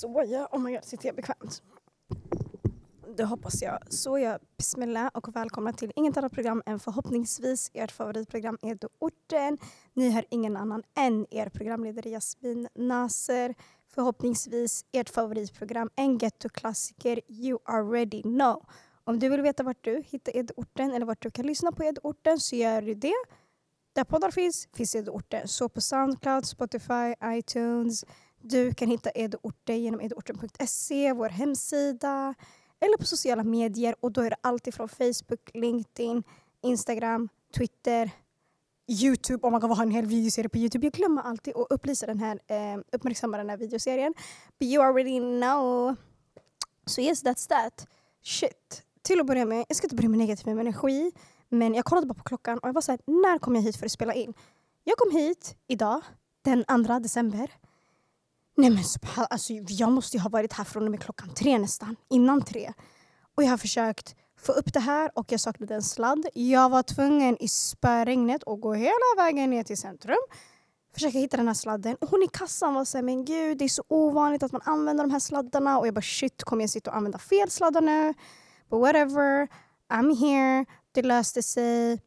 Såja, oh my god, sitter jag bekvämt? Det hoppas jag. Såja, bismillah och välkomna till inget annat program än förhoppningsvis ert favoritprogram Edo-orten. Ni hör ingen annan än er programledare Jasmin Naser. Förhoppningsvis ert favoritprogram, en gettoklassiker You already know. Om du vill veta vart du hittar Edo-orten eller vart du kan lyssna på Edo-orten så gör du det. Där poddar finns, finns Edo-orten. Så på Soundcloud, Spotify, iTunes, du kan hitta Edoorten genom edoorten.se, vår hemsida eller på sociala medier. Och då är det allt ifrån Facebook, LinkedIn, Instagram, Twitter, Youtube. Oh my God, ha har en hel videoserie på Youtube? Jag glömmer alltid att upplysa den här, eh, uppmärksamma den här videoserien. But you already know. So yes, that's that. Shit. Till att börja med, jag ska inte börja med negativ energi. Men jag kollade bara på klockan och jag var såhär, när kom jag hit för att spela in? Jag kom hit idag, den 2 december. Nej men alltså, jag måste ju ha varit här från och med klockan tre nästan, innan tre. Och jag har försökt få upp det här och jag saknade en sladd. Jag var tvungen i spöregnet att gå hela vägen ner till centrum. Försöka hitta den här sladden. Och hon i kassan var såhär, men gud det är så ovanligt att man använder de här sladdarna. Och jag bara shit, kommer jag sitta och använda fel sladdar nu? But whatever, I'm here. Det löste sig.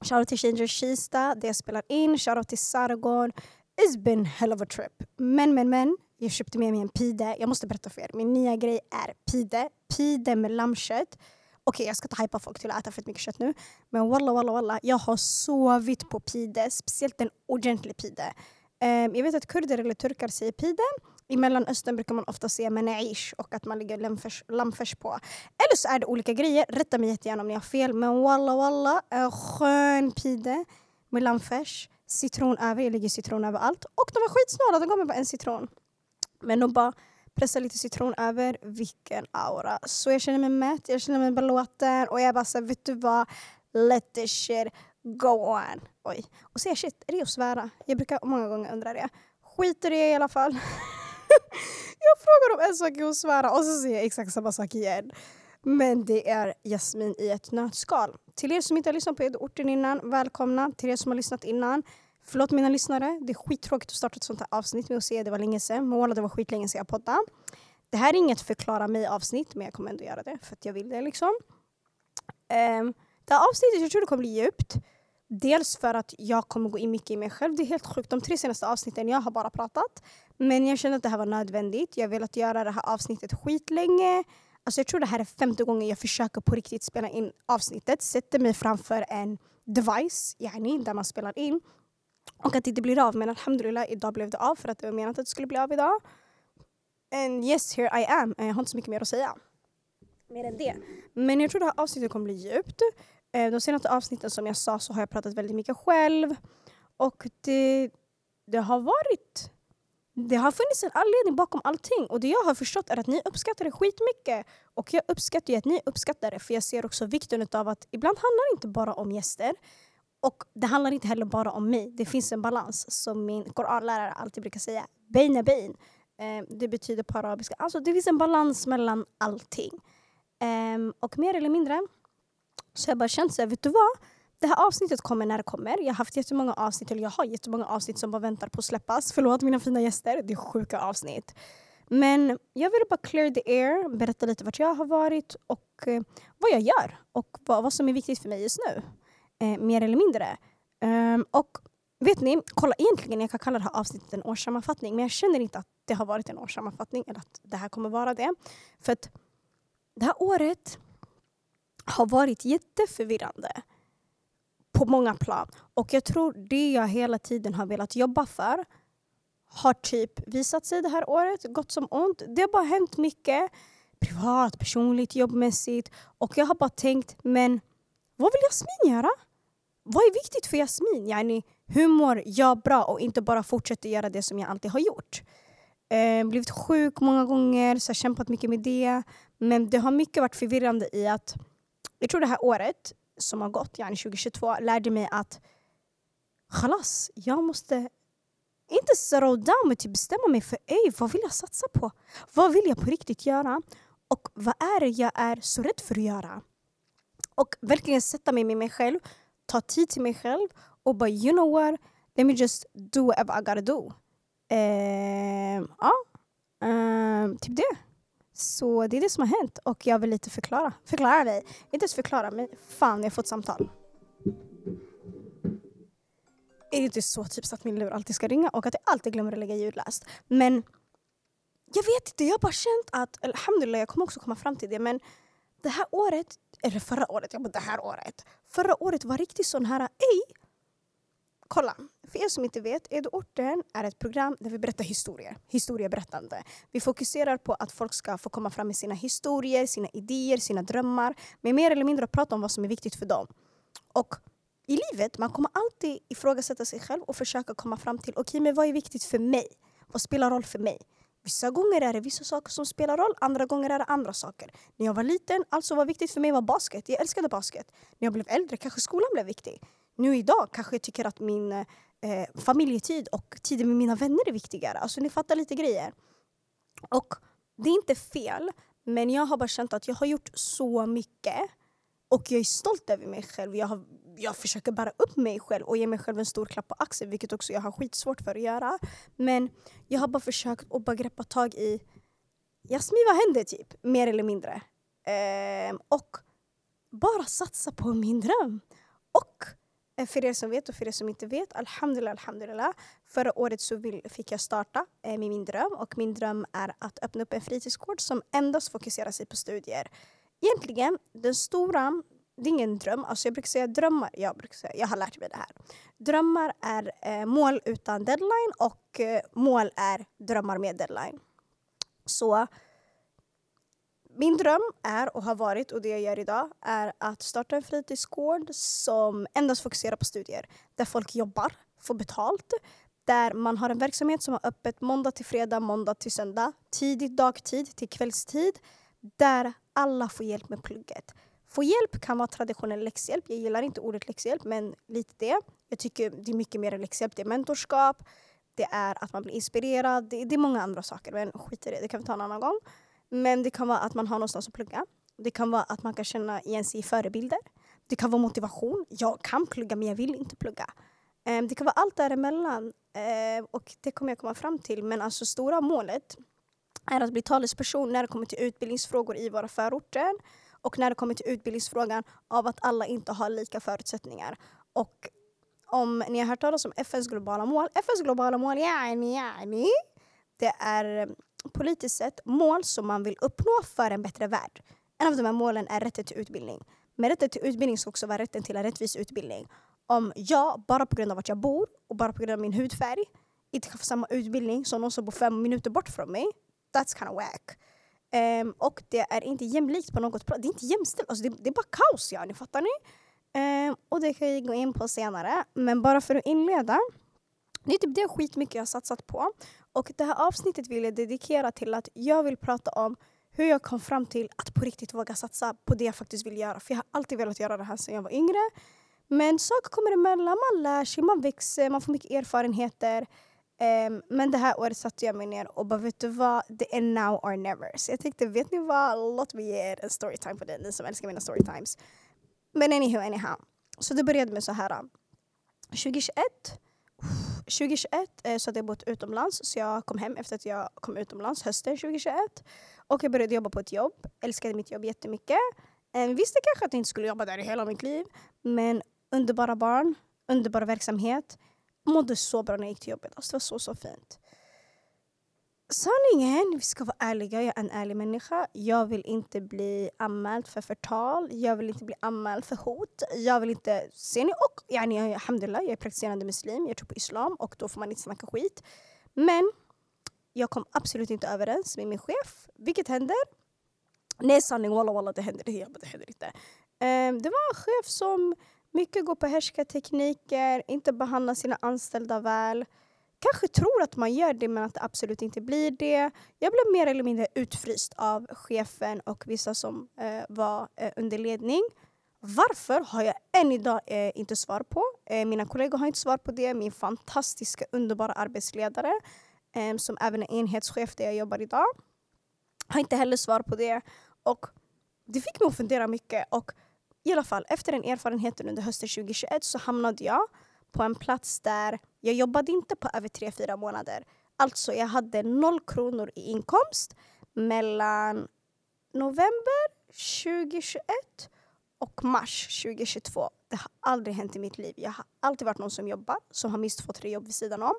Shoutout till Changer Kista, det jag spelar in. Shoutout till Sargon. It's been hell of a trip. Men, men, men. Jag köpte med mig en pide. Jag måste berätta för er. Min nya grej är pide. Pide med lammkött. Okej, okay, jag ska inte hypa folk till att äta för mycket kött nu. Men walla, walla, walla. Jag har sovit på pide. Speciellt en ordentlig pide. Um, jag vet att kurder eller turkar säger pide. I Mellanöstern brukar man ofta säga menaish och att man lägger lammfärs på. Eller så är det olika grejer. Rätta mig jättegärna om ni har fel. Men walla, walla. En skön pide med lammfärs citron över. Jag lägger citron över allt. Och de var skitsnåla, de gav mig bara en citron. Men de bara pressade lite citron över. Vilken aura. Så jag känner mig mätt, jag känner mig belåten och jag bara såhär, vet du vad? Let this shit go on. Oj. Och säga shit, är det att svära? Jag brukar många gånger undra det. Skit i det i alla fall. jag frågar om en sak är att svära och så säger jag exakt samma sak igen. Men det är Jasmin i ett nötskal. Till er som inte har lyssnat på Edorten innan, välkomna. Till er som har lyssnat innan, förlåt mina lyssnare. Det är skittråkigt att starta ett sånt här avsnitt med att säga det var länge sedan. Måla, det var skitlänge sedan jag poddade. Det här är inget förklara mig avsnitt, men jag kommer ändå göra det för att jag vill det. liksom. Um, det här avsnittet jag tror det kommer bli djupt. Dels för att jag kommer gå in mycket i mig själv. Det är helt sjukt. De tre senaste avsnitten jag har bara pratat. Men jag kände att det här var nödvändigt. Jag har velat göra det här avsnittet skitlänge. Alltså jag tror det här är femte gången jag försöker på riktigt spela in avsnittet. Sätter mig framför en device yani, där man spelar in. Och att det inte blir av. Men alhamdulillah, idag blev det av för att det var menat att det skulle bli av idag. And yes, here I am. Eh, jag har inte så mycket mer att säga. Mer än det. Men jag tror det här avsnittet kommer bli djupt. Eh, de senaste avsnitten som jag sa så har jag pratat väldigt mycket själv. Och det, det har varit det har funnits en anledning bakom allting och det jag har förstått är att ni uppskattar det skitmycket. Och jag uppskattar ju att ni uppskattar det för jag ser också vikten av att ibland handlar det inte bara om gäster och det handlar inte heller bara om mig. Det finns en balans som min koranlärare alltid brukar säga. Beina bein. Ehm, det betyder på arabiska. Alltså det finns en balans mellan allting. Ehm, och mer eller mindre så har jag bara känt så här, vet du vad? Det här avsnittet kommer när det kommer. Jag har haft jättemånga avsnitt, eller jag har jättemånga avsnitt som bara väntar på att släppas. Förlåt mina fina gäster, det är sjuka avsnitt. Men jag vill bara clear the air, berätta lite vart jag har varit och eh, vad jag gör och vad, vad, som är viktigt för mig just nu. Eh, mer eller mindre. Um, och vet ni, kolla egentligen jag kan kalla det här avsnittet en årssammanfattning men jag känner inte att det har varit en årssammanfattning eller att det här kommer vara det. För att det här året har varit jätteförvirrande på många plan. Och jag tror det jag hela tiden har velat jobba för har typ visat sig det här året, gott som ont. Det har bara hänt mycket privat, personligt, jobbmässigt. Och jag har bara tänkt, men vad vill Jasmin göra? Vad är viktigt för Jasmin? Yani, hur mår jag bra och inte bara fortsätter göra det som jag alltid har gjort? Eh, blivit sjuk många gånger, så kämpat mycket med det. Men det har mycket varit förvirrande i att jag tror det här året som har gått, yani 2022, lärde mig att Khalas, jag måste inte slow down men typ bestämma mig för ey, vad vill jag satsa på? Vad vill jag på riktigt göra? Och vad är det jag är så rädd för att göra? Och verkligen sätta mig med mig själv, ta tid till mig själv och bara you know what, let me just do whatever I gotta do. Eh, ja. eh, typ det. Så det är det som har hänt och jag vill lite förklara. Förklara dig? Inte ens förklara mig. Fan, jag har fått samtal. Är det inte så typiskt att min lur alltid ska ringa och att jag alltid glömmer att lägga ljudlöst. Men jag vet inte, jag har bara känt att, alhamdulillah jag kommer också komma fram till det men det här året, eller förra året, jag bara det här året. Förra året var riktigt sån här, ej Kolla, för er som inte vet, Edo-orten är ett program där vi berättar historier. Historieberättande. Vi fokuserar på att folk ska få komma fram med sina historier, sina idéer, sina drömmar. Men mer eller mindre prata om vad som är viktigt för dem. Och i livet, man kommer alltid ifrågasätta sig själv och försöka komma fram till okej, okay, men vad är viktigt för mig? Vad spelar roll för mig? Vissa gånger är det vissa saker som spelar roll, andra gånger är det andra saker. När jag var liten, alltså vad viktigt för mig var basket. Jag älskade basket. När jag blev äldre kanske skolan blev viktig nu idag kanske jag tycker att min eh, familjetid och tiden med mina vänner är viktigare. Alltså ni fattar lite grejer. Och det är inte fel, men jag har bara känt att jag har gjort så mycket och jag är stolt över mig själv. Jag, har, jag försöker bära upp mig själv och ge mig själv en stor klapp på axeln, vilket också jag har skitsvårt för att göra. Men jag har bara försökt att bara greppa tag i Jasmin, vad händer typ? Mer eller mindre. Ehm, och bara satsa på min dröm. Och Eh, för er som vet och för er som inte vet, alhamdulillah, alhamdulillah. Förra året så fick jag starta eh, med min dröm och min dröm är att öppna upp en fritidsgård som endast fokuserar sig på studier. Egentligen, den stora, det är ingen dröm, alltså jag brukar säga drömmar, jag, brukar säga, jag har lärt mig det här. Drömmar är eh, mål utan deadline och eh, mål är drömmar med deadline. Så min dröm är och har varit och det jag gör idag är att starta en fritidsgård som endast fokuserar på studier. Där folk jobbar, får betalt, där man har en verksamhet som har öppet måndag till fredag, måndag till söndag, tidigt dagtid till kvällstid, där alla får hjälp med plugget. Få hjälp kan vara traditionell läxhjälp. Jag gillar inte ordet läxhjälp, men lite det. Jag tycker det är mycket mer än läxhjälp. Det är mentorskap, det är att man blir inspirerad, det, det är många andra saker. Men skit i det, det kan vi ta en annan gång. Men det kan vara att man har någonstans att plugga. Det kan vara att man kan känna igen sig i förebilder. Det kan vara motivation. Jag kan plugga men jag vill inte plugga. Ehm, det kan vara allt däremellan. Eh, och det kommer jag komma fram till. Men alltså stora målet är att bli talesperson när det kommer till utbildningsfrågor i våra förorter. Och när det kommer till utbildningsfrågan av att alla inte har lika förutsättningar. Och om ni har hört talas om FNs globala mål. FNs globala mål, yani, yani, det är politiskt sett mål som man vill uppnå för en bättre värld. En av de här målen är rätten till utbildning. Men rätten till utbildning ska också vara rätten till en rättvis utbildning. Om jag, bara på grund av att jag bor och bara på grund av min hudfärg, inte kan få samma utbildning som någon som bor fem minuter bort från mig, that's kind of wack. Um, ehm, och det är inte jämlikt på något plan. Det är inte jämställt. Alltså det, det, är bara kaos, ja, ni fattar ni? Um, och det kan vi gå in på senare. Men bara för att inleda. Det är typ det skitmycket jag har satsat på. Och det här avsnittet vill jag dedikera till att jag vill prata om hur jag kom fram till att på riktigt våga satsa på det jag faktiskt vill göra. För jag har alltid velat göra det här sedan jag var yngre. Men saker kommer emellan, man lär sig, man växer, man får mycket erfarenheter. Um, men det här året satte jag mig ner och bara vet du vad, det är now or never. Så jag tänkte, vet ni vad, låt mig ge er en storytime på det, ni som älskar mina storytimes. Men anyhow, anyhow. Så det började med så här. Um, 2021 2021 eh, så hade jag bott utomlands så jag kom hem efter att jag kom utomlands hösten 2021. Och jag började jobba på ett jobb. Älskade mitt jobb jättemycket. Eh, visste kanske att jag inte skulle jobba där i hela mitt liv. Men underbara barn, underbar verksamhet. Mådde så bra när jag gick till jobbet. Alltså, det var så, så fint. Sanningen, vi ska vara ärliga, jag är en ärlig människa. Jag vill inte bli anmäld för förtal, jag vill inte bli anmäld för hot. Jag vill inte, ser ni? Och yani, alhamdulillah, jag är praktiserande muslim, jag tror på islam och då får man inte snacka skit. Men jag kom absolut inte överens med min chef, vilket händer. Nej sanning, walla walla det händer, det, det händer inte. Um, det var en chef som mycket går på härskartekniker, inte behandlar sina anställda väl kanske tror att man gör det men att det absolut inte blir det. Jag blev mer eller mindre utfryst av chefen och vissa som eh, var eh, under ledning. Varför har jag än idag eh, inte svar på. Eh, mina kollegor har inte svar på det. Min fantastiska underbara arbetsledare eh, som även är enhetschef där jag jobbar idag har inte heller svar på det. Och det fick mig att fundera mycket. Och i alla fall, efter den erfarenheten under hösten 2021 så hamnade jag på en plats där jag jobbade inte på över tre fyra månader. Alltså jag hade noll kronor i inkomst mellan november 2021 och mars 2022. Det har aldrig hänt i mitt liv. Jag har alltid varit någon som jobbar, som har minst två, tre jobb vid sidan om.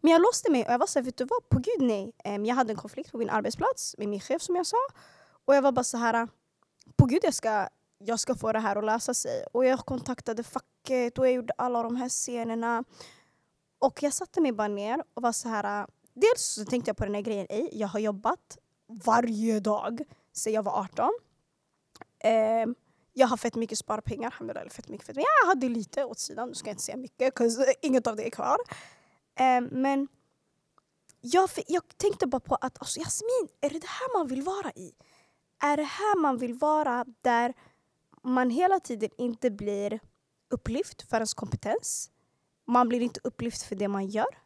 Men jag låste mig och jag var såhär, vet du vad? På gud nej. Jag hade en konflikt på min arbetsplats med min chef som jag sa. Och jag var bara så här, på gud jag ska, jag ska få det här att lösa sig. Och jag kontaktade facket och jag gjorde alla de här scenerna. Och jag satte mig bara ner och var så här. Dels så tänkte jag på den här grejen, ej, jag har jobbat varje dag sedan jag var 18. Um, ehm, jag har fett mycket sparpengar, fett mycket, fett, mycket. jag hade lite åt sidan, nu ska jag inte säga mycket, för inget av det är kvar. Um, men jag, jag tänkte bara på att alltså, Jasmin, är det det här man vill vara i? Är det här man vill vara där man hela tiden inte blir upplyft för ens kompetens? Man blir inte upplyft för det man gör.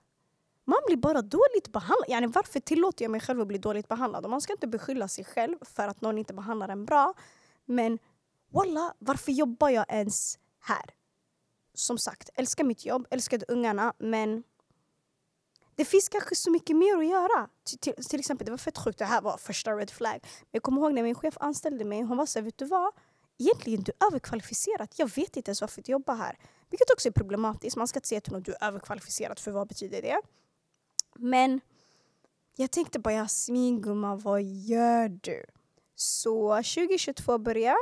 Man blir bara dåligt behandlad. Yani varför tillåter jag mig själv att bli dåligt behandlad? Och man ska inte beskylla sig själv för att någon inte behandlar en bra. Men Walla, varför jobbar jag ens här? Som sagt, älskar mitt jobb, älskade ungarna men det finns kanske så mycket mer att göra. Till, till, till, exempel, det var fett sjukt, det här var första red flag. Men jag kommer ihåg när min chef anställde mig, hon var såhär, vet du vad? Egentligen du är överkvalificerad, jag vet inte ens varför du jobbar här. Vilket också är problematiskt, man ska inte säga till någon du är överkvalificerad för vad betyder det? Men jag tänkte bara Jasmin gumman, vad gör du? Så 2022 börjar,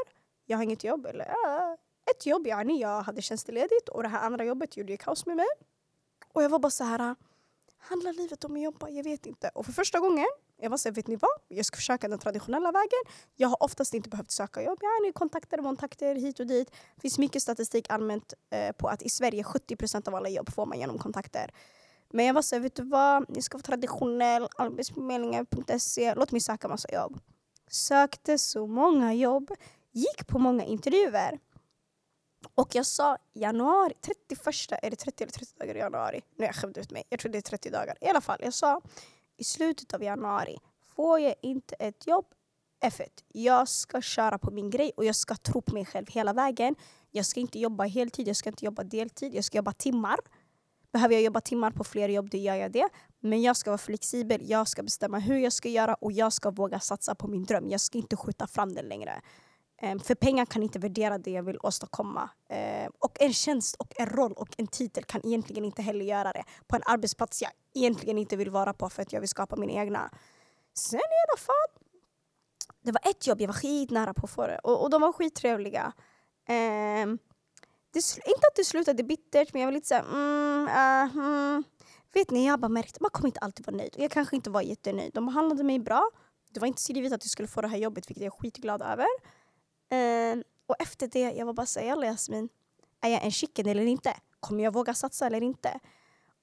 jag har inget jobb. Eller, äh, ett jobb yani, jag hade tjänstledigt och det här andra jobbet gjorde ju kaos med mig. Och jag var bara så här, ah, handlar livet om att jobba? Jag vet inte. Och för första gången, jag var så vet ni vad? Jag ska försöka den traditionella vägen. Jag har oftast inte behövt söka jobb. Jag har kontakter, kontakter hit och dit. Det finns mycket statistik allmänt eh, på att i Sverige 70% av alla jobb får man genom kontakter. Men jag var så vet du vad? Jag ska vara traditionell, arbetsförmedlingen.se. Låt mig söka massa jobb. Sökte så många jobb gick på många intervjuer. Och jag sa januari, 31, är det 30 eller 30 dagar i januari? Nu har jag skämt ut mig, jag tror det är 30 dagar. I alla fall, jag sa i slutet av januari, får jag inte ett jobb, F1. Jag ska köra på min grej och jag ska tro på mig själv hela vägen. Jag ska inte jobba heltid, jag ska inte jobba deltid, jag ska jobba timmar. Behöver jag jobba timmar på fler jobb, då gör jag det. Men jag ska vara flexibel, jag ska bestämma hur jag ska göra och jag ska våga satsa på min dröm. Jag ska inte skjuta fram den längre. Ehm, för pengar kan inte värdera det jag vill åstadkomma. Ehm, och en tjänst, och en roll och en titel kan egentligen inte heller göra det på en arbetsplats jag egentligen inte vill vara på för att jag vill skapa min egna. Sen i alla fall, det var ett jobb jag var skitnära på förra och, och de var skittrevliga. Um, det, inte att det slutade bittert men jag var lite såhär, mm, uh, mm. Vet ni, jag har bara märkt att man kommer inte alltid vara nöjd. Och jag kanske inte var jättenöjd. De behandlade mig bra. Det var inte skrivet att jag skulle få det här jobbet vilket jag är skitglad över. Ehm, och efter det, jag var bara såhär, jalla Jasmin, är jag en chicken eller inte? Kommer jag våga satsa eller inte?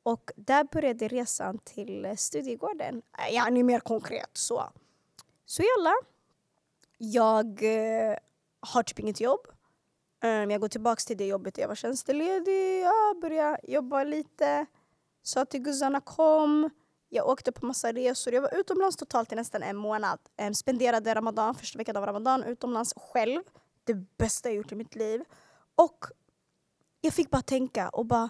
Och där började resan till eh, studiegården. Äh, ja, är mer konkret så. Så jalla. Jag eh, har typ inget jobb. Um, jag går tillbaka till det jobbet jag var tjänstledig, Jag började jobba lite. Sa till guzzarna kom. Jag åkte på massa resor. Jag var utomlands totalt i nästan en månad. Um, spenderade Ramadan, första veckan av Ramadan utomlands själv. Det bästa jag gjort i mitt liv. Och jag fick bara tänka och bara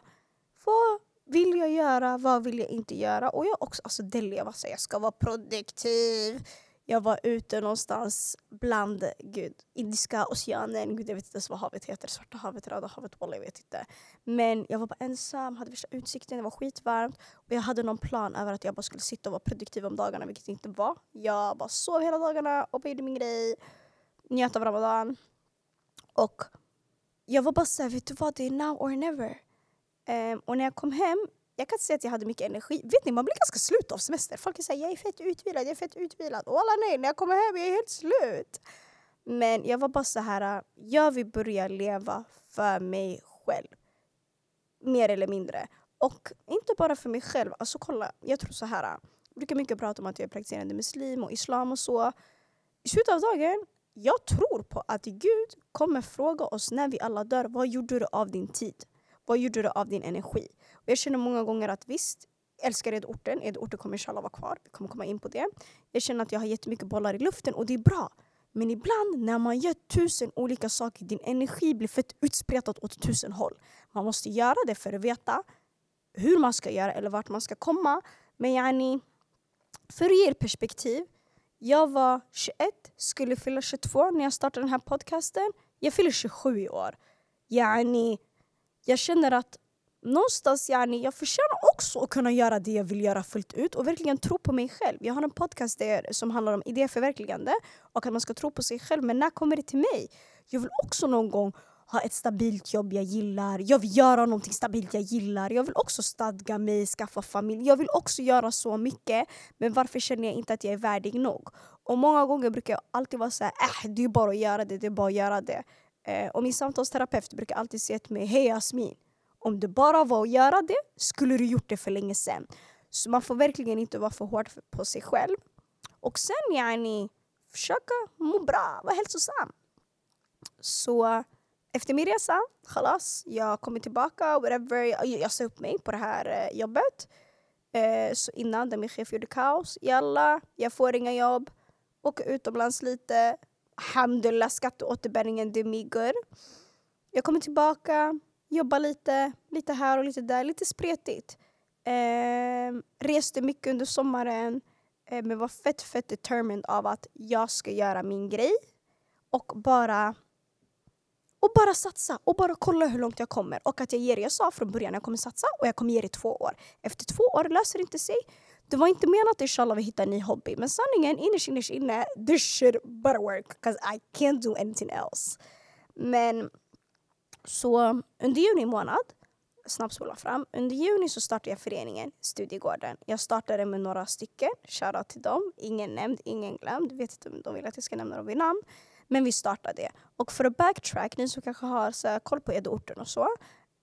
vad vill jag göra? Vad vill jag inte göra? Och jag också, alltså Delhi, var så jag ska vara produktiv. Jag var ute någonstans bland gud, Indiska oceanen, gud jag vet inte ens vad havet heter, Svarta havet, Röda havet, Walla. jag vet inte. Men jag var bara ensam, hade värsta utsikten, det var skitvarmt och jag hade någon plan över att jag bara skulle sitta och vara produktiv om dagarna, vilket inte var. Jag bara sov hela dagarna och gjorde min grej, njöt av Ramadan. Och jag var bara såhär, vet du vad, det är now or never. Um, och när jag kom hem jag kan inte säga att jag hade mycket energi. Vet ni, man blir ganska slut av semester. Folk säger jag är fett utvilad, jag är fett utvilad. Och alla nej, när jag kommer hem jag är helt slut. Men jag var bara så här, jag vill börja leva för mig själv. Mer eller mindre. Och inte bara för mig själv. Alltså kolla, jag tror så här. Jag brukar mycket prata om att jag är praktiserande muslim och islam och så. I slutet av dagen, jag tror på att Gud kommer fråga oss när vi alla dör, vad gjorde du av din tid? Vad gjorde du av din energi? Och jag känner många gånger att visst, jag älskar Edorten. Edorten kommer inshallah vara kvar. Vi kommer komma in på det. Jag känner att jag har jättemycket bollar i luften och det är bra. Men ibland när man gör tusen olika saker, din energi blir fett utspretad åt tusen håll. Man måste göra det för att veta hur man ska göra eller vart man ska komma. Men yani, för att ge er perspektiv. Jag var 21, skulle fylla 22 när jag startade den här podcasten. Jag fyller 27 i år. Yani, jag känner att någonstans yani, jag förtjänar också att kunna göra det jag vill göra fullt ut och verkligen tro på mig själv. Jag har en podcast där som handlar om idéförverkligande och att man ska tro på sig själv. Men när kommer det till mig? Jag vill också någon gång ha ett stabilt jobb jag gillar. Jag vill göra någonting stabilt jag gillar. Jag vill också stadga mig, skaffa familj. Jag vill också göra så mycket. Men varför känner jag inte att jag är värdig nog? Och många gånger brukar jag alltid vara så här, äh, det är bara att göra det, det är bara att göra det. Eh, och min samtalsterapeut brukar alltid säga till mig, hej Jasmin, om det bara var att göra det skulle du gjort det för länge sedan. Så man får verkligen inte vara för hård på sig själv. Och sen yani, försöka må bra, vara hälsosam. Så efter min resa, khalas, jag kommer tillbaka, whatever. Jag, jag sa upp mig på det här eh, jobbet. Eh, så innan, där min chef gjorde kaos. Jalla, jag får inga jobb. Åker utomlands lite. Alhamdulillah, skatteåterbäringen demigur. Jag kommer tillbaka, Jobba lite, lite här och lite där, lite spretigt. Eh, reste mycket under sommaren, eh, men var fett fett determined av att jag ska göra min grej och bara och bara satsa och bara kolla hur långt jag kommer. Och att jag ger, jag sa från början jag kommer satsa och jag kommer ge det i två år. Efter två år löser det inte sig. Det var inte menat inshallah vi hittar en ny hobby. Men sanningen innerst innerst inne, this should better work because I can't do anything else. Men så under juni månad, snabbspola fram, under juni så startade jag föreningen Studiegården. Jag startade med några stycken, shoutout till dem. Ingen nämnd, ingen glömd. Vet inte om de vill att jag ska nämna dem vid namn. Men vi startade. Och för att backtrack, ni som kanske har så koll på Edoorten och så.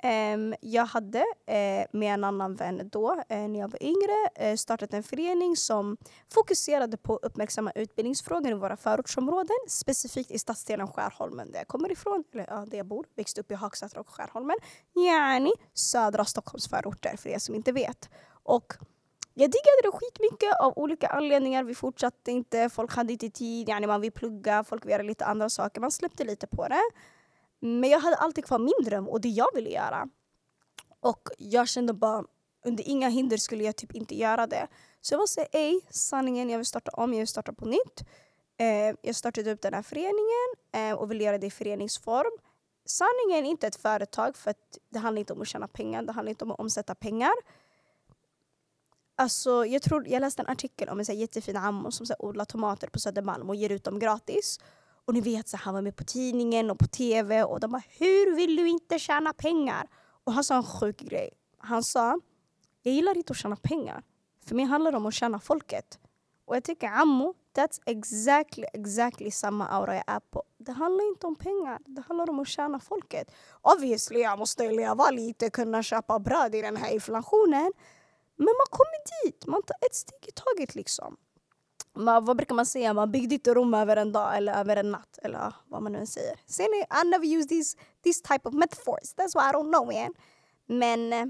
Um, jag hade uh, med en annan vän då, uh, när jag var yngre, uh, startat en förening som fokuserade på att uppmärksamma utbildningsfrågor i våra förortsområden. Specifikt i stadsdelen Skärholmen där jag kommer ifrån, eller ja, där jag bor. Växte upp i Hagsätra och Skärholmen. Yani södra Stockholms förorter för er som inte vet. Och jag diggade det skitmycket av olika anledningar. Vi fortsatte inte, folk hade inte tid, yani man vill plugga, folk vill göra lite andra saker. Man släppte lite på det. Men jag hade alltid kvar min dröm och det jag ville göra. Och jag kände bara, under inga hinder skulle jag typ inte göra det. Så jag var så ej, sanningen, jag vill starta om, jag vill starta på nytt. Eh, jag startade upp den här föreningen eh, och vill göra det i föreningsform. Sanningen är inte ett företag för det handlar inte om att tjäna pengar, det handlar inte om att omsätta pengar. Alltså, jag, tror, jag läste en artikel om en så här jättefin ammo som så här, odlar tomater på Södermalm och ger ut dem gratis. Och ni vet, så han var med på tidningen och på tv och de bara “Hur vill du inte tjäna pengar?” Och han sa en sjuk grej. Han sa “Jag gillar inte att tjäna pengar. För mig handlar det om att tjäna folket.” Och jag tycker ammo, that's exactly, exactly samma aura jag är på. Det handlar inte om pengar, det handlar om att tjäna folket. Obviously, jag måste leva lite, kunna köpa bröd i den här inflationen. Men man kommer dit, man tar ett steg i taget liksom. Man, vad brukar man säga? Man byggde inte Rom över en dag eller över en natt. Eller vad man nu säger. Ser ni? I never use these, these type of metaphors. That's why I don't know man. Men eh,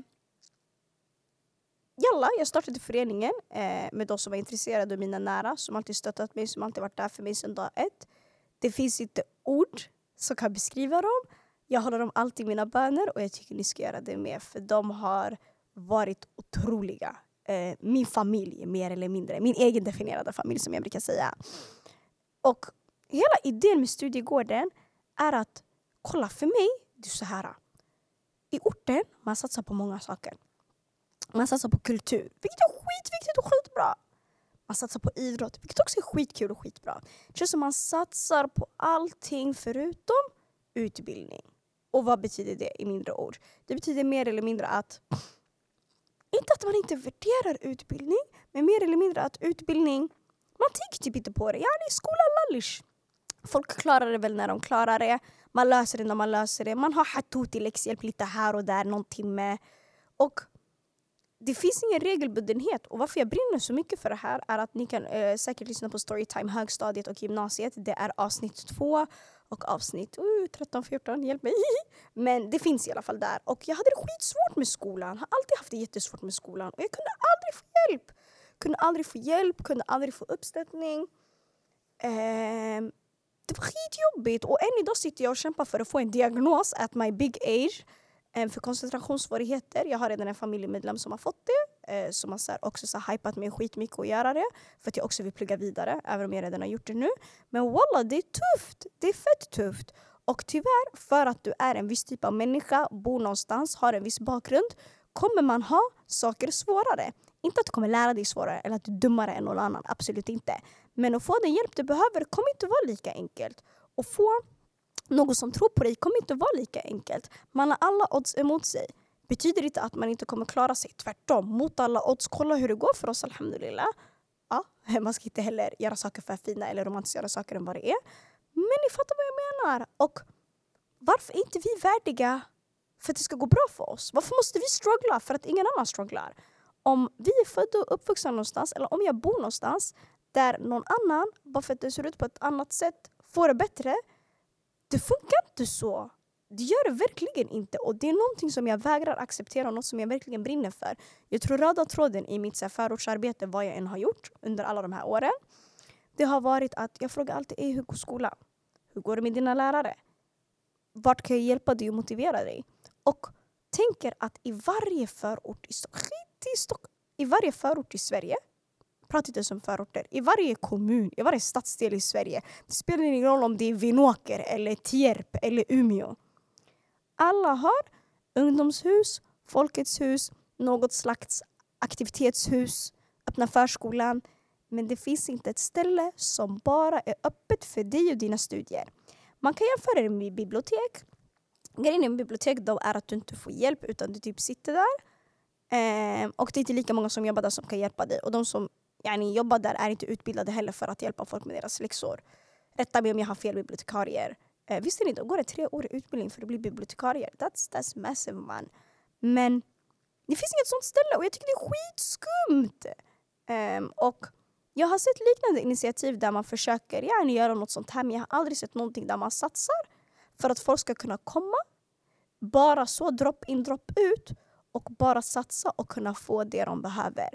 Jalla, jag startade föreningen eh, med de som var intresserade och mina nära som alltid stöttat mig, som alltid varit där för mig sedan dag ett. Det finns inte ord som kan beskriva dem. Jag håller dem alltid i mina böner och jag tycker ni ska göra det med för de har varit otroliga. Eh, min familj mer eller mindre. Min egen definierade familj som jag brukar säga. Och hela idén med Studiegården är att kolla för mig, det är så här. I orten, man satsar på många saker. Man satsar på kultur, vilket är skitviktigt och skitbra. Man satsar på idrott, vilket också är skitkul och skitbra. Det känns som man satsar på allting förutom utbildning. Och vad betyder det i mindre ord? Det betyder mer eller mindre att inte att man inte värderar utbildning, men mer eller mindre att utbildning, man tänker typ inte på det. Yani skolan lallish. Folk klarar det väl när de klarar det. Man löser det när man löser det. Man har hattuti läxhjälp lite här och där någon timme. Och det finns ingen regelbundenhet. Och varför jag brinner så mycket för det här är att ni kan äh, säkert lyssna på Storytime högstadiet och gymnasiet. Det är avsnitt två och avsnitt uh, 13, 14, hjälp mig. Men det finns i alla fall där. Och jag hade det skitsvårt med skolan. Har alltid haft det jättesvårt med skolan. Och jag kunde aldrig få hjälp. Kunde aldrig få hjälp, kunde aldrig få uppstöttning. Um, det var skitjobbigt. Och än idag sitter jag och kämpar för att få en diagnos at my big age Um, för koncentrationssvårigheter. Jag har redan en familjemedlem som har fått det eh, som har så här, också så här, hypat mig skitmycket att göra det. För att jag också vill plugga vidare, även om jag redan har gjort det nu. Men walla, det är tufft! Det är fett tufft. Och tyvärr, för att du är en viss typ av människa, bor någonstans, har en viss bakgrund, kommer man ha saker svårare. Inte att du kommer lära dig svårare eller att du är dummare än någon annan, absolut inte. Men att få den hjälp du behöver kommer inte vara lika enkelt. Att få någon som tror på dig kommer inte vara lika enkelt. Man har alla odds emot sig. Betyder inte att man inte kommer klara sig. Tvärtom, mot alla odds. Kolla hur det går för oss, alhamdulillah. Ja, man ska inte heller göra saker för fina eller romantisera saker än vad det är. Men ni fattar vad jag menar. Och varför är inte vi värdiga för att det ska gå bra för oss? Varför måste vi struggla för att ingen annan strugglar? Om vi är födda och uppvuxna någonstans, eller om jag bor någonstans där någon annan, bara för att det ser ut på ett annat sätt, får det bättre. Det funkar inte så. Det gör det verkligen inte. Och det är någonting som jag vägrar acceptera och något som jag verkligen brinner för. Jag tror röda tråden i mitt förortsarbete, vad jag än har gjort under alla de här åren, det har varit att jag frågar alltid hur går skolan? Hur går det med dina lärare? Vart kan jag hjälpa dig och motivera dig? Och tänker att i varje förort i Stockholm, i, Stock i varje förort i Sverige pratar inte som förorter. I varje kommun, i varje stadsdel i Sverige. Det spelar ingen roll om det är Vinåker, eller Tierp eller Umeå. Alla har ungdomshus, Folkets hus, något slags aktivitetshus, öppna förskolan. Men det finns inte ett ställe som bara är öppet för dig och dina studier. Man kan jämföra det med bibliotek. Grejen med bibliotek då är att du inte får hjälp utan du typ sitter där. Eh, och det är inte lika många som jobbar där som kan hjälpa dig. Och de som yani, jobbar där är inte utbildade heller för att hjälpa folk med deras läxor. Rätta mig om jag har fel bibliotekarier. Eh, visste ni, då går det tre år utbildning för att bli bibliotekarier. That's, that's massive man. Men det finns inget sånt ställe och jag tycker det är skitskumt. Um, och jag har sett liknande initiativ där man försöker gärna göra något sånt här men jag har aldrig sett någonting där man satsar för att folk ska kunna komma, bara så drop in drop ut och bara satsa och kunna få det de behöver.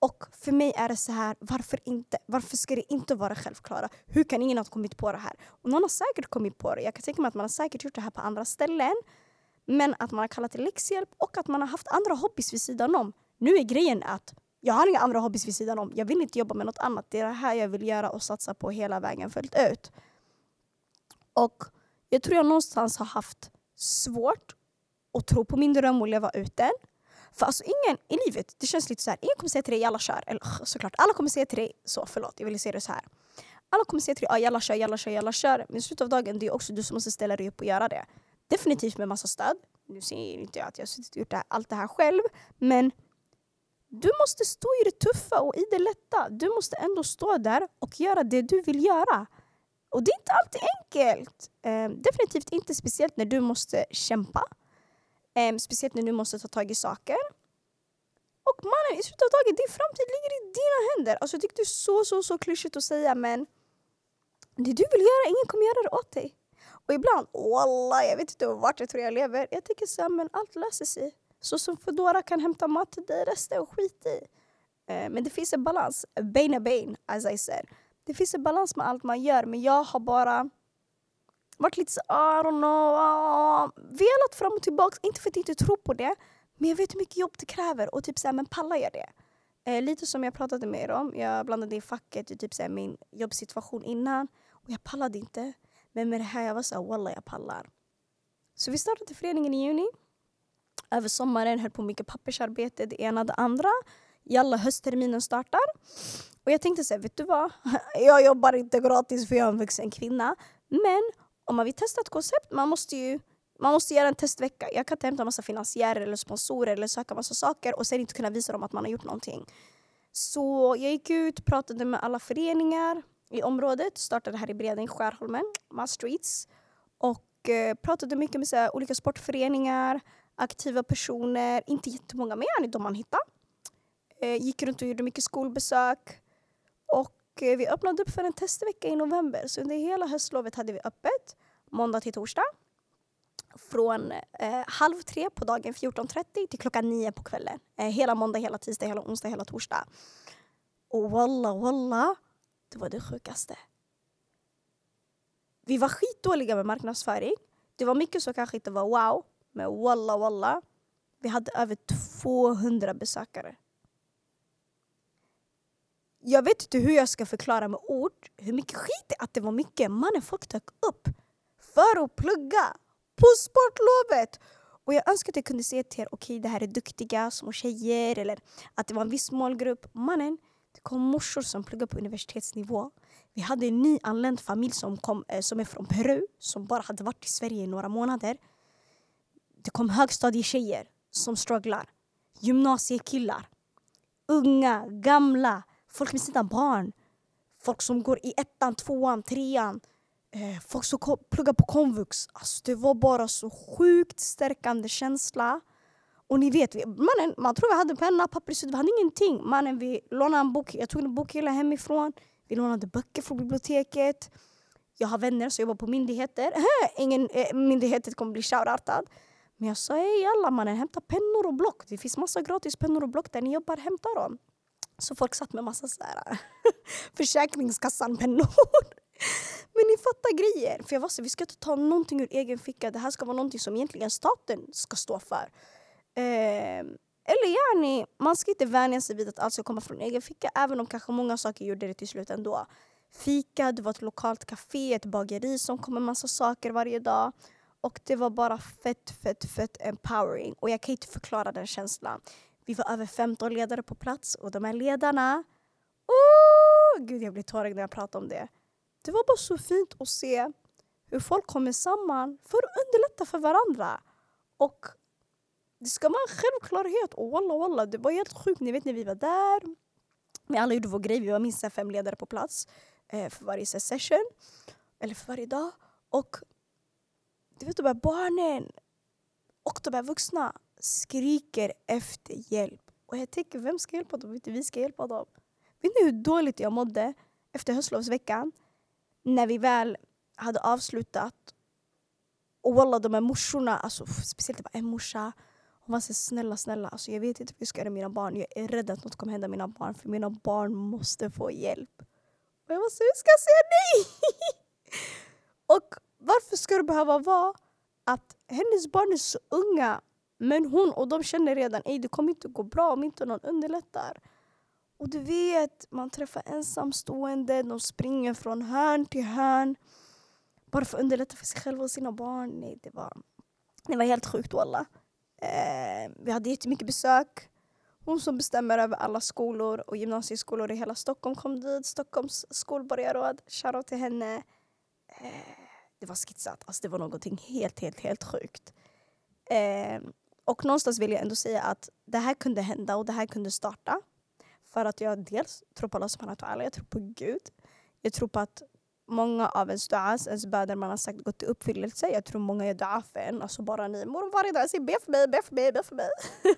Och för mig är det så här, varför inte? Varför ska det inte vara självklara? Hur kan ingen ha kommit på det här? Och någon har säkert kommit på det. Jag kan tänka mig att man har säkert gjort det här på andra ställen. Men att man har kallat det läxhjälp och att man har haft andra hobbys vid sidan om. Nu är grejen att jag har inga andra hobbys vid sidan om. Jag vill inte jobba med något annat. Det är det här jag vill göra och satsa på hela vägen fullt ut. Och jag tror jag någonstans har haft svårt att tro på min dröm och leva ut den. För alltså ingen i livet, det känns lite så här, ingen kommer säga till dig jalla kör. Eller såklart, alla kommer säga till dig, så förlåt jag ville säga det så här. Alla kommer säga till dig ah, jalla kör, jalla kör, jalla kör. Men i slutet av dagen det är också du som måste ställa dig upp och göra det. Definitivt med massa stöd. Nu säger inte jag att jag har gjort det här, allt det här själv. Men du måste stå i det tuffa och i det lätta. Du måste ändå stå där och göra det du vill göra. Och det är inte alltid enkelt. Eh, definitivt inte speciellt när du måste kämpa. Um, speciellt när du måste ta tag i saker. Och mannen, i slutet av dagen, din framtid ligger i dina händer. Alltså, jag tycker det är så, så, så klyschigt att säga men det du vill göra, ingen kommer göra det åt dig. Och ibland, wallah, jag vet inte vart jag tror jag lever. Jag tycker så här, men allt löser sig. Så som Foodora kan hämta mat till dig, resten och skit i. Uh, men det finns en balans, bain bain, as I said. Det finns en balans med allt man gör, men jag har bara varit lite så, ah, I don't know, ah, ah. velat fram och tillbaka. Inte för att jag inte tror på det, men jag vet hur mycket jobb det kräver och typ såhär, men pallar jag det? Eh, lite som jag pratade med er om, jag blandade in facket i typ såhär, min jobbsituation innan och jag pallade inte. Men med det här jag var såhär, wallah jag pallar. Så vi startade föreningen i juni. Över sommaren höll på mycket pappersarbete, det ena det andra. Jalla höstterminen startar. Och jag tänkte såhär, vet du vad? Jag jobbar inte gratis för jag är en vuxen kvinna. Men om man vill testa ett koncept, man måste ju man måste göra en testvecka. Jag kan inte hämta massa finansiärer eller sponsorer eller söka massa saker och sen inte kunna visa dem att man har gjort någonting. Så jag gick ut, pratade med alla föreningar i området, startade här i Bredäng, Skärholmen, Mass Streets och eh, pratade mycket med så olika sportföreningar, aktiva personer, inte jättemånga men de man hittade. Eh, gick runt och gjorde mycket skolbesök och Eh, vi öppnade upp för en testvecka i november så under hela höstlovet hade vi öppet måndag till torsdag från eh, halv tre på dagen 14.30 till klockan nio på kvällen. Eh, hela måndag, hela tisdag, hela onsdag, hela torsdag. Och walla walla, det var det sjukaste. Vi var skitdåliga med marknadsföring. Det var mycket som kanske inte var wow, men walla walla. Vi hade över 200 besökare jag vet inte hur jag ska förklara med ord hur mycket skit att det var mycket. Mannen, folk dök upp för att plugga på sportlovet. Och jag önskar att jag kunde säga till er, okej okay, det här är duktiga små tjejer eller att det var en viss målgrupp. Mannen, det kom morsor som pluggade på universitetsnivå. Vi hade en nyanländ familj som, kom, eh, som är från Peru, som bara hade varit i Sverige i några månader. Det kom högstadietjejer som strugglar. Gymnasiekillar. Unga, gamla, folk med sina barn. Folk som går i ettan, tvåan, trean. Eh, folk som pluggar på komvux. Alltså, det var bara så sjukt stärkande känsla. Och ni vet, mannen, man tror vi hade penna, papper, vi hade ingenting. Mannen, vi lånade en bok, jag tog en bok hela hemifrån. Vi lånade böcker från biblioteket. Jag har vänner som jobbar på myndigheter. Ingen eh, myndighet kommer bli shoutoutad. Men jag sa hej alla mannen, hämta pennor och block. Det finns massa gratis pennor och block där ni jobbar, hämta dem. Så folk satt med massa så här, Försäkringskassan-pennor. Men ni fattar grejer. För jag var så, vi ska inte ta någonting ur egen ficka. Det här ska vara någonting som egentligen staten ska stå för. Eh, eller ni, man ska inte vänja sig vid att allt ska komma från egen ficka. Även om kanske många saker gjorde det till slut ändå. Fika, det var ett lokalt café, ett bageri som kom med massa saker varje dag. Och det var bara fett, fett, fett empowering. Och jag kan inte förklara den känslan. Vi var över 15 ledare på plats och de här ledarna... Oh, Gud, jag blir tårögd. när jag pratar om det. Det var bara så fint att se hur folk kommer samman för att underlätta för varandra. Och det ska vara en självklarhet. Och walla walla, det var helt sjukt. Ni vet när vi var där. Vi alla gjorde vår grej. Vi var minst fem ledare på plats eh, för varje session. Eller för varje dag. Och du vet de här barnen och de här vuxna skriker efter hjälp. Och jag tänker, vem ska hjälpa dem? Inte vi ska hjälpa dem. Vet ni hur dåligt jag mådde efter höstlovsveckan? När vi väl hade avslutat. Och walla, de här morsorna, alltså, speciellt typ en morsa. Hon var så snälla, snälla. Alltså, jag vet inte vad jag ska göra med mina barn. Jag är rädd att något kommer hända mina barn. För mina barn måste få hjälp. Och jag var så, hur ska jag säga nej? och varför ska det behöva vara att hennes barn är så unga men hon och de känner redan att det kommer inte gå bra om inte någon underlättar. Och du vet, man träffar ensamstående, de springer från hörn till hörn. Bara för att underlätta för sig själva och sina barn. Nej, det var, det var helt sjukt walla. Eh, vi hade jättemycket besök. Hon som bestämmer över alla skolor och gymnasieskolor i hela Stockholm kom dit. Stockholms skolborgarråd. Shoutout till henne. Eh, det var skitsat, Alltså det var någonting helt, helt, helt sjukt. Eh, och någonstans vill jag ändå säga att det här kunde hända och det här kunde starta. För att jag dels tror på Allah subhanahu wa ta'ala, jag tror på Gud. Jag tror på att många av ens duas, ens böner man har sagt gått i uppfyllelse. Jag tror många är dua för en. Alltså bara ni mor varje dag säger be för mig, be för mig, be för mig.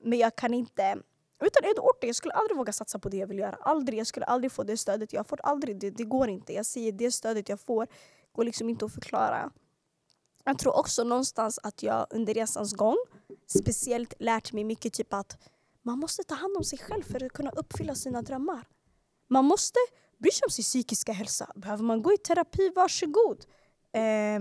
Men jag kan inte utan Edo Orte, jag skulle aldrig våga satsa på det jag vill göra. Aldrig. Jag skulle aldrig få det stödet jag får. Aldrig. Det, det går inte. Jag säger det stödet jag får går liksom inte att förklara. Jag tror också någonstans att jag under resans gång speciellt lärt mig mycket typ att man måste ta hand om sig själv för att kunna uppfylla sina drömmar. Man måste bry sig om sin psykiska hälsa. Behöver man gå i terapi, varsågod. Eh,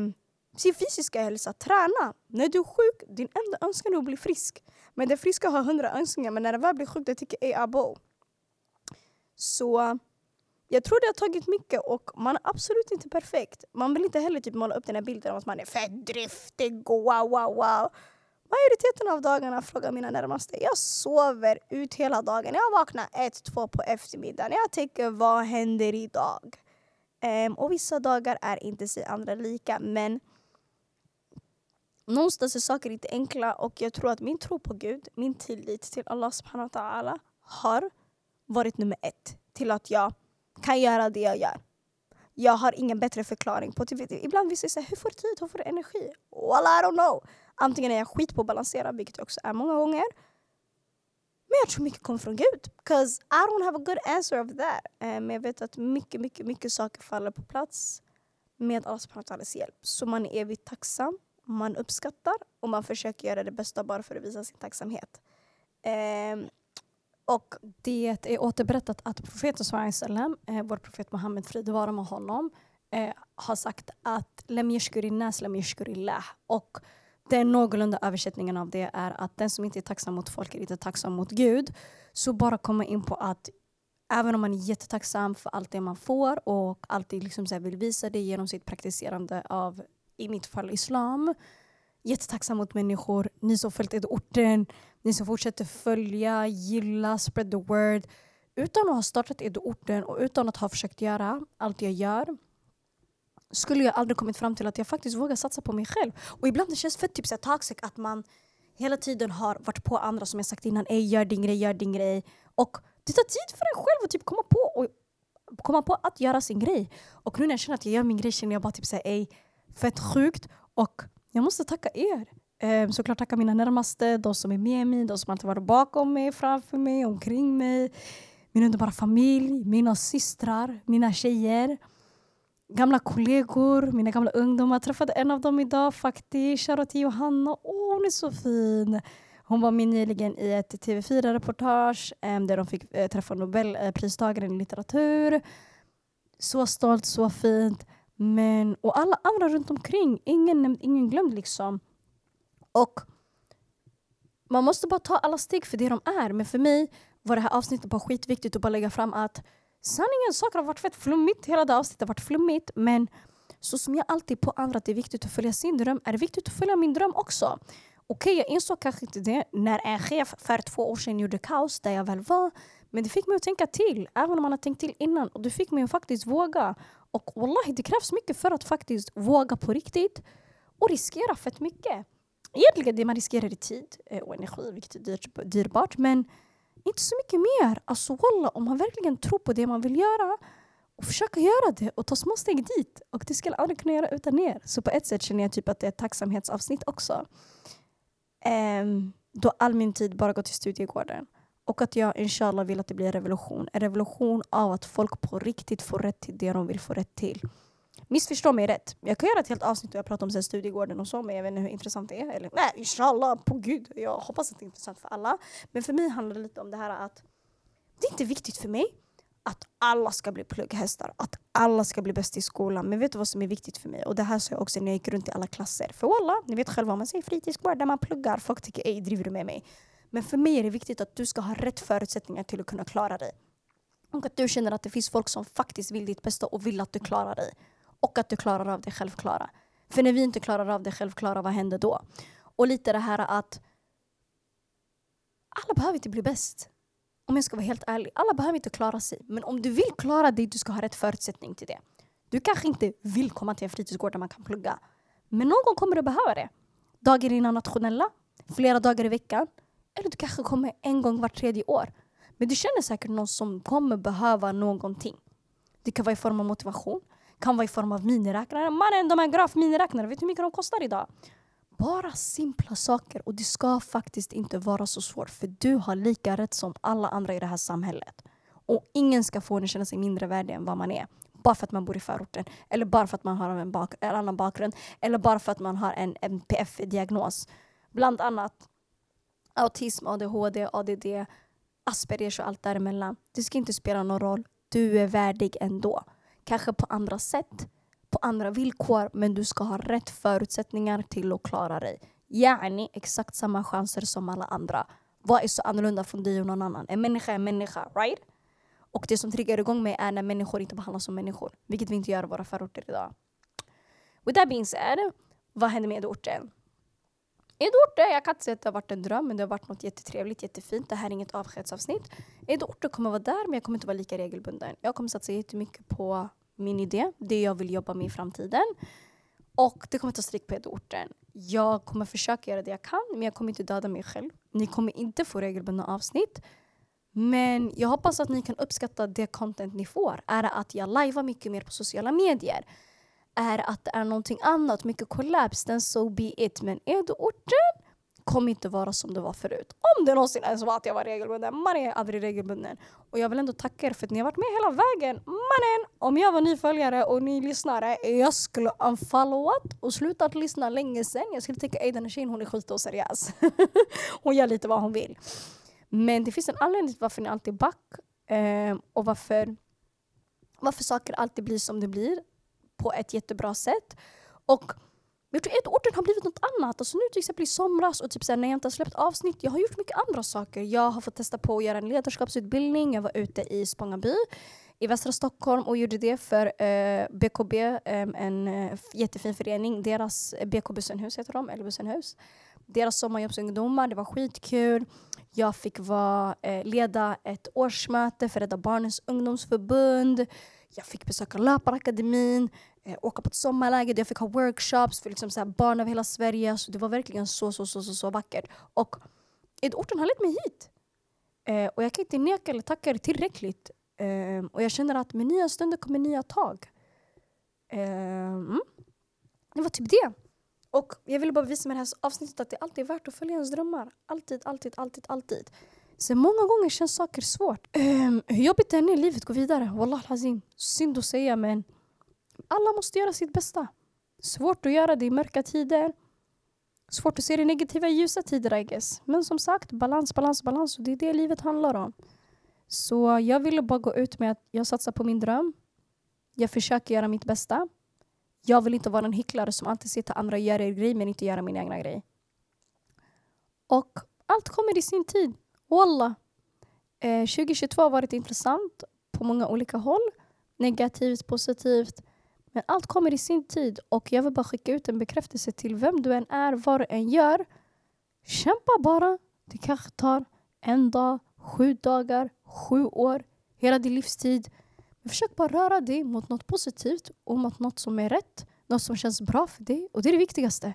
sin fysiska hälsa, träna. När du är sjuk, din enda önskan är att bli frisk. Men den friska har hundra önskningar, men när den väl blir sjuk, det tycker jag är abo. Så jag tror det har tagit mycket och man är absolut inte perfekt. Man vill inte heller typ måla upp den här bilden av att man är fett driftig wow, wow, wow. Majoriteten av dagarna, frågar mina närmaste, jag sover ut hela dagen. Jag vaknar ett, två på eftermiddagen. Jag tänker, vad händer idag? Um, och vissa dagar är inte sig andra lika, men någonstans är saker inte enkla och jag tror att min tro på Gud, min tillit till Allah subhanahu wa ta'ala har varit nummer ett till att jag kan göra det jag gör. Jag har ingen bättre förklaring. på typ, Ibland vill jag säga, hur får du tid? Hur får du energi? Well, I don't know. Antingen är jag skit på att balansera, vilket jag också är många gånger. Men jag tror mycket kommer från Gud. Because I don't have a good answer of that. Eh, men jag vet att mycket, mycket, mycket saker faller på plats med Allahs hjälp. Så man är evigt tacksam, man uppskattar och man försöker göra det bästa bara för att visa sin tacksamhet. Um, och det är återberättat att profeten sallam, eh, vår profet Muhammed, frid vara med honom, eh, har sagt att lem yashkurinnas lem yashkurillah. Och den någorlunda översättningen av det är att den som inte är tacksam mot folk är inte tacksam mot Gud. Så bara komma in på att Även om man är jättetacksam för allt det man får och alltid liksom så vill visa det genom sitt praktiserande av, i mitt fall, islam. Jättetacksam mot människor, ni som följt orten, ni som fortsätter följa, gilla, spread the word. Utan att ha startat orten och utan att ha försökt göra allt jag gör skulle jag aldrig kommit fram till att jag faktiskt vågar satsa på mig själv. Och ibland det känns fett typ toxic att man hela tiden har varit på andra som jag sagt innan, Ey, gör din grej, gör din grej. Och det tar tid för en själv att typ komma på och komma på att göra sin grej. Och nu när jag känner att jag gör min grej känner jag bara typ såhär, ey, fett sjukt. Och jag måste tacka er. Um, såklart tacka mina närmaste, de som är med mig, de som alltid varit bakom mig, framför mig, omkring mig. Min underbara familj, mina systrar, mina tjejer gamla kollegor, mina gamla ungdomar. Jag träffade en av dem idag faktiskt. Shoutout till Johanna. Åh, hon är så fin. Hon var med nyligen i ett TV4-reportage um, ehm, där de fick uh, träffa Nobelpristagaren i litteratur. Så stolt, så fint. Men, och alla andra runt omkring. Ingen, ingen glömd liksom. Och man måste bara ta alla steg för det de är. Men för mig var det här avsnittet bara skitviktigt att bara lägga fram att sanningen, saker har varit fett flummigt. Hela det avsnittet har varit flummigt. Men så som jag alltid på andra att det är viktigt att följa sin dröm, är det viktigt att följa min dröm också. Okej, okay, jag insåg kanske inte det när en chef för två år sedan gjorde kaos där jag väl var. Men det fick mig att tänka till, även om man har tänkt till innan. Och det fick mig att faktiskt våga. Och wallahi, det krävs mycket för att faktiskt våga på riktigt. Och riskera fett mycket. Egentligen det man riskerar i tid eh, och energi, vilket är dyrbart. Men inte så mycket mer. Alltså walla, om man verkligen tror på det man vill göra och försöka göra det och ta små steg dit. Och det skulle jag aldrig kunna göra utan er. Så på ett sätt känner jag typ att det är ett tacksamhetsavsnitt också. Um, då all min tid bara går till studiegården. Och att jag inshallah vill att det blir en revolution. En revolution av att folk på riktigt får rätt till det de vill få rätt till. Missförstå mig rätt. Jag kan göra ett helt avsnitt där jag pratar om så studiegården och så, men jag vet inte hur intressant det är. Eller, nej, inshallah, på gud. Jag hoppas att det är intressant för alla. Men för mig handlar det lite om det här att det är inte viktigt för mig att alla ska bli plugghästar, att alla ska bli bäst i skolan. Men vet du vad som är viktigt för mig? Och det här sa jag också när jag gick runt i alla klasser. För alla, ni vet själva, man säger fritidsgård där man pluggar. Folk tycker ej, driver du med mig? Men för mig är det viktigt att du ska ha rätt förutsättningar till att kunna klara dig. Och att du känner att det finns folk som faktiskt vill ditt bästa och vill att du klarar dig och att du klarar av det självklara. För när vi inte klarar av det självklara, vad händer då? Och lite det här att alla behöver inte bli bäst. Om jag ska vara helt ärlig. Alla behöver inte klara sig. Men om du vill klara dig, du ska ha rätt förutsättning till det. Du kanske inte vill komma till en fritidsgård där man kan plugga. Men någon gång kommer du behöva det. Dagar innan nationella, flera dagar i veckan. Eller du kanske kommer en gång vart tredje år. Men du känner säkert någon som kommer behöva någonting. Det kan vara i form av motivation kan vara i form av miniräknare. Mannen, de här grafminiräknare, vet du hur mycket de kostar idag? Bara simpla saker och det ska faktiskt inte vara så svårt för du har lika rätt som alla andra i det här samhället. Och ingen ska få en att känna sig mindre värdig än vad man är. Bara för att man bor i förorten, eller bara för att man har en, bak en annan bakgrund, eller bara för att man har en NPF-diagnos. Bland annat autism, ADHD, ADD, Aspergers och allt däremellan. Det ska inte spela någon roll. Du är värdig ändå. Kanske på andra sätt, på andra villkor, men du ska ha rätt förutsättningar till att klara dig. Yani exakt samma chanser som alla andra. Vad är så annorlunda från dig och någon annan? En människa är en människa, right? Och det som triggar igång mig är när människor inte behandlas som människor. Vilket vi inte gör i våra förorter idag. With that being said, vad händer med Edorten? Edorten, jag kan inte säga att det har varit en dröm, men det har varit något jättetrevligt, jättefint. Det här är inget avskedsavsnitt. Edorten kommer vara där, men jag kommer inte vara lika regelbunden. Jag kommer satsa jättemycket på min idé, det jag vill jobba med i framtiden. Och det kommer ta stryk på orten. Jag kommer försöka göra det jag kan, men jag kommer inte döda mig själv. Ni kommer inte få regelbundna avsnitt. Men jag hoppas att ni kan uppskatta det content ni får. Är det att jag lajvar mycket mer på sociala medier? Är det att det är någonting annat, mycket collabs, then so be it. Men är du orten kommer inte vara som det var förut. Om det någonsin ens var att jag var regelbunden. Man är aldrig regelbunden. Och jag vill ändå tacka er för att ni har varit med hela vägen. Mannen! Om jag var ny följare och ni lyssnare, jag skulle unfollowat och slutat lyssna länge sen. Jag skulle tänka att den här tjejen hon är skitoseriös. hon gör lite vad hon vill. Men det finns en anledning till varför ni alltid är back. Eh, och varför, varför saker alltid blir som det blir. På ett jättebra sätt. Och jag tror att orten har blivit något annat. Alltså nu till exempel i somras och typ så här, när jag inte har släppt avsnitt, jag har gjort mycket andra saker. Jag har fått testa på att göra en ledarskapsutbildning. Jag var ute i Spångaby i västra Stockholm och gjorde det för eh, BKB, eh, en eh, jättefin förening. Deras eh, BK Bussenhus heter de, eller Bussenhus. Deras sommarjobbsungdomar, det var skitkul. Jag fick vara, eh, leda ett årsmöte för Rädda Barnens ungdomsförbund. Jag fick besöka Löparakademin, Eh, åka på ett sommarläger där jag fick ha workshops för liksom så barn över hela Sverige. Så det var verkligen så, så, så, så, så vackert. Och orten har lett mig hit. Eh, och jag kan inte neka eller tacka er tillräckligt. Eh, och jag känner att med nya stunder kommer nya tag. Eh, mm. Det var typ det. Och jag ville bara visa med det här avsnittet att det alltid är värt att följa ens drömmar. Alltid, alltid, alltid, alltid. Sen många gånger känns saker svårt. Um, hur jobbigt det än är livet, går vidare. Wallah azim. Synd att säga men alla måste göra sitt bästa. Svårt att göra det i mörka tider. Svårt att se det negativa i ljusa tider I guess. Men som sagt, balans, balans, balans. Och det är det livet handlar om. Så jag ville bara gå ut med att jag satsar på min dröm. Jag försöker göra mitt bästa. Jag vill inte vara en hycklare som alltid sitter andra gör er grej men inte göra min egna grej. Och allt kommer i sin tid. Wallah. Eh, 2022 har varit intressant på många olika håll. Negativt, positivt. Men allt kommer i sin tid och jag vill bara skicka ut en bekräftelse till vem du än är, vad du än gör. Kämpa bara. Det kanske tar en dag, sju dagar, sju år, hela din livstid. Men försök bara röra dig mot något positivt och mot något som är rätt. Något som känns bra för dig. Och det är det viktigaste.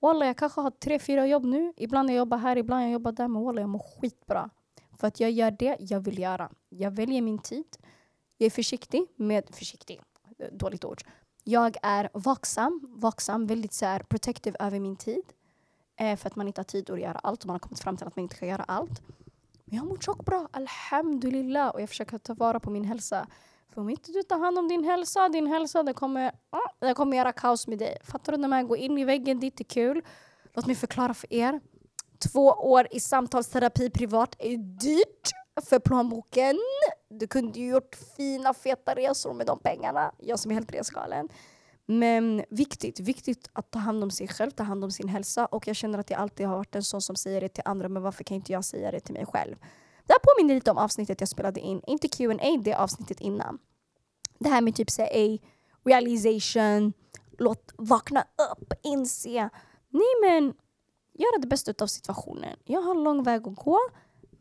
Walla, jag kanske har tre, fyra jobb nu. Ibland jag jobbar här, ibland jag jobbar där. Men walla, jag mår skitbra. För att jag gör det jag vill göra. Jag väljer min tid. Jag är försiktig med... Försiktig? Dåligt ord. Jag är vaksam. Vaksam, väldigt så här, protective över min tid. Eh, för att man inte har tid att göra allt och man har kommit fram till att man inte kan göra allt. Men jag mår tjockt bra, alhamdulillah. Och jag försöker ta vara på min hälsa. För om inte du tar hand om din hälsa, din hälsa det kommer, ah, det kommer göra kaos med dig. Fattar du? När man går in i väggen det är inte kul. Låt mig förklara för er. Två år i samtalsterapi privat är dyrt för plånboken. Du kunde ju gjort fina feta resor med de pengarna. Jag som är helt resgalen. Men viktigt, viktigt att ta hand om sig själv, ta hand om sin hälsa. Och jag känner att jag alltid har varit en sån som säger det till andra, men varför kan inte jag säga det till mig själv? Det här påminner lite om avsnittet jag spelade in, inte Q&A det avsnittet innan. Det här med typ säga realization, låt vakna upp, inse. Nej men, göra det bästa av situationen. Jag har en lång väg att gå.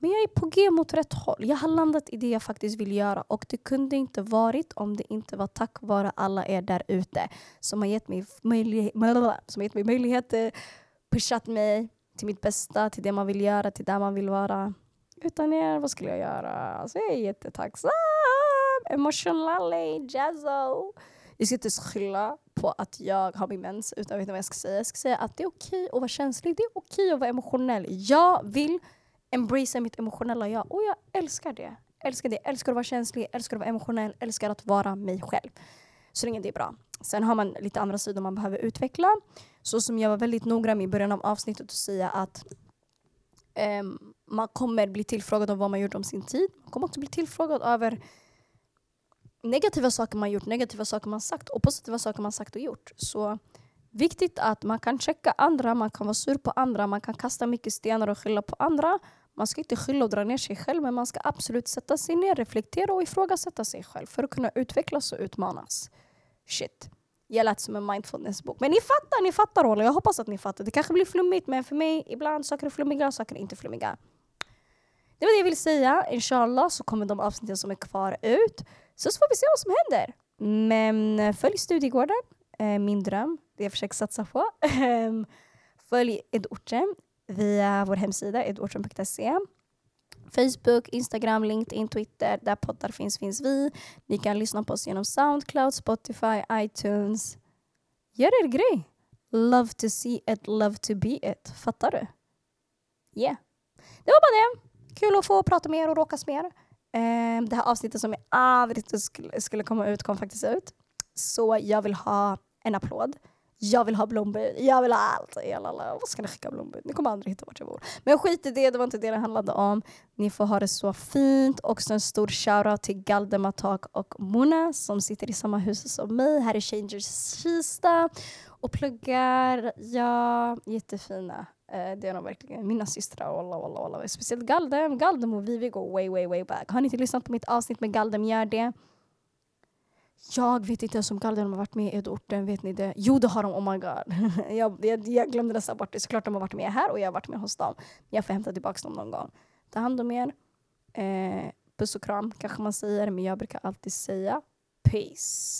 Men jag är på G mot rätt håll. Jag har landat i det jag faktiskt vill göra och det kunde inte varit om det inte var tack vare alla er där ute som har gett mig, möjlighet, som har gett mig möjligheter, pushat mig till mitt bästa, till det man vill göra, till där man vill vara. Utan er, vad skulle jag göra? Alltså jag är jättetacksam. Emotionally, jazzo. Jag ska inte skylla på att jag har min mens, utan vet vad jag ska säga? Jag ska säga att det är okej att vara känslig, det är okej att vara emotionell. Jag vill embracea mitt emotionella jag och jag älskar det. Älskar det. Älskar att vara känslig, älskar att vara emotionell, älskar att vara mig själv. Så länge det är bra. Sen har man lite andra sidor man behöver utveckla. Så som jag var väldigt noggrann med i början av avsnittet att säga att um, man kommer bli tillfrågad om vad man gjort om sin tid. Man kommer också bli tillfrågad över negativa saker man gjort, negativa saker man sagt och positiva saker man sagt och gjort. Så viktigt att man kan checka andra, man kan vara sur på andra, man kan kasta mycket stenar och skylla på andra. Man ska inte skylla och dra ner sig själv men man ska absolut sätta sig ner, reflektera och ifrågasätta sig själv för att kunna utvecklas och utmanas. Shit. Jag lät som en mindfulnessbok. Men ni fattar, ni fattar rollen. Jag hoppas att ni fattar. Det kanske blir flummigt men för mig ibland saker är flummiga, saker är inte flummiga. Det var det jag ville säga. Inshallah så kommer de avsnitten som är kvar ut. Så, får vi se vad som händer. Men eh, följ Studiegården, eh, min dröm, det jag försöker satsa på. Ehm, följ Edorten via vår hemsida edwardson.se. Facebook, Instagram, LinkedIn, Twitter. Där poddar finns, finns vi. Ni kan lyssna på oss genom Soundcloud, Spotify, iTunes. Gör er grej. Love to see it, love to be it. Fattar du? Yeah. Det var bara det. Kul att få prata med er och råkas med er. Ehm, det här avsnittet som jag aldrig skulle komma ut kom faktiskt ut. Så jag vill ha en applåd. Jag vill ha blombud, jag vill ha allt. Jalala. Vad ska ni skicka blombud? Ni kommer aldrig hitta vart jag bor. Men skit i det, det var inte det det handlade om. Ni får ha det så fint. Också en stor shoutout till Galdematak och Mona som sitter i samma hus som mig här i Changers Kista. Och pluggar, ja, jättefina. Eh, det är de verkligen mina systrar. walla walla walla. Speciellt Galdem. Galdem och Vivi går way, way, way back. Har ni inte lyssnat på mitt avsnitt med Galdem, gör det. Jag vet inte ens om Galdem har varit med i Edorten, vet ni det? Jo det har de, oh my god. jag, jag, jag glömde nästan bort det. Såklart de har varit med här och jag har varit med hos dem. Jag får hämta tillbaka dem någon gång. Ta hand om er. Eh, puss och kram kanske man säger, men jag brukar alltid säga peace.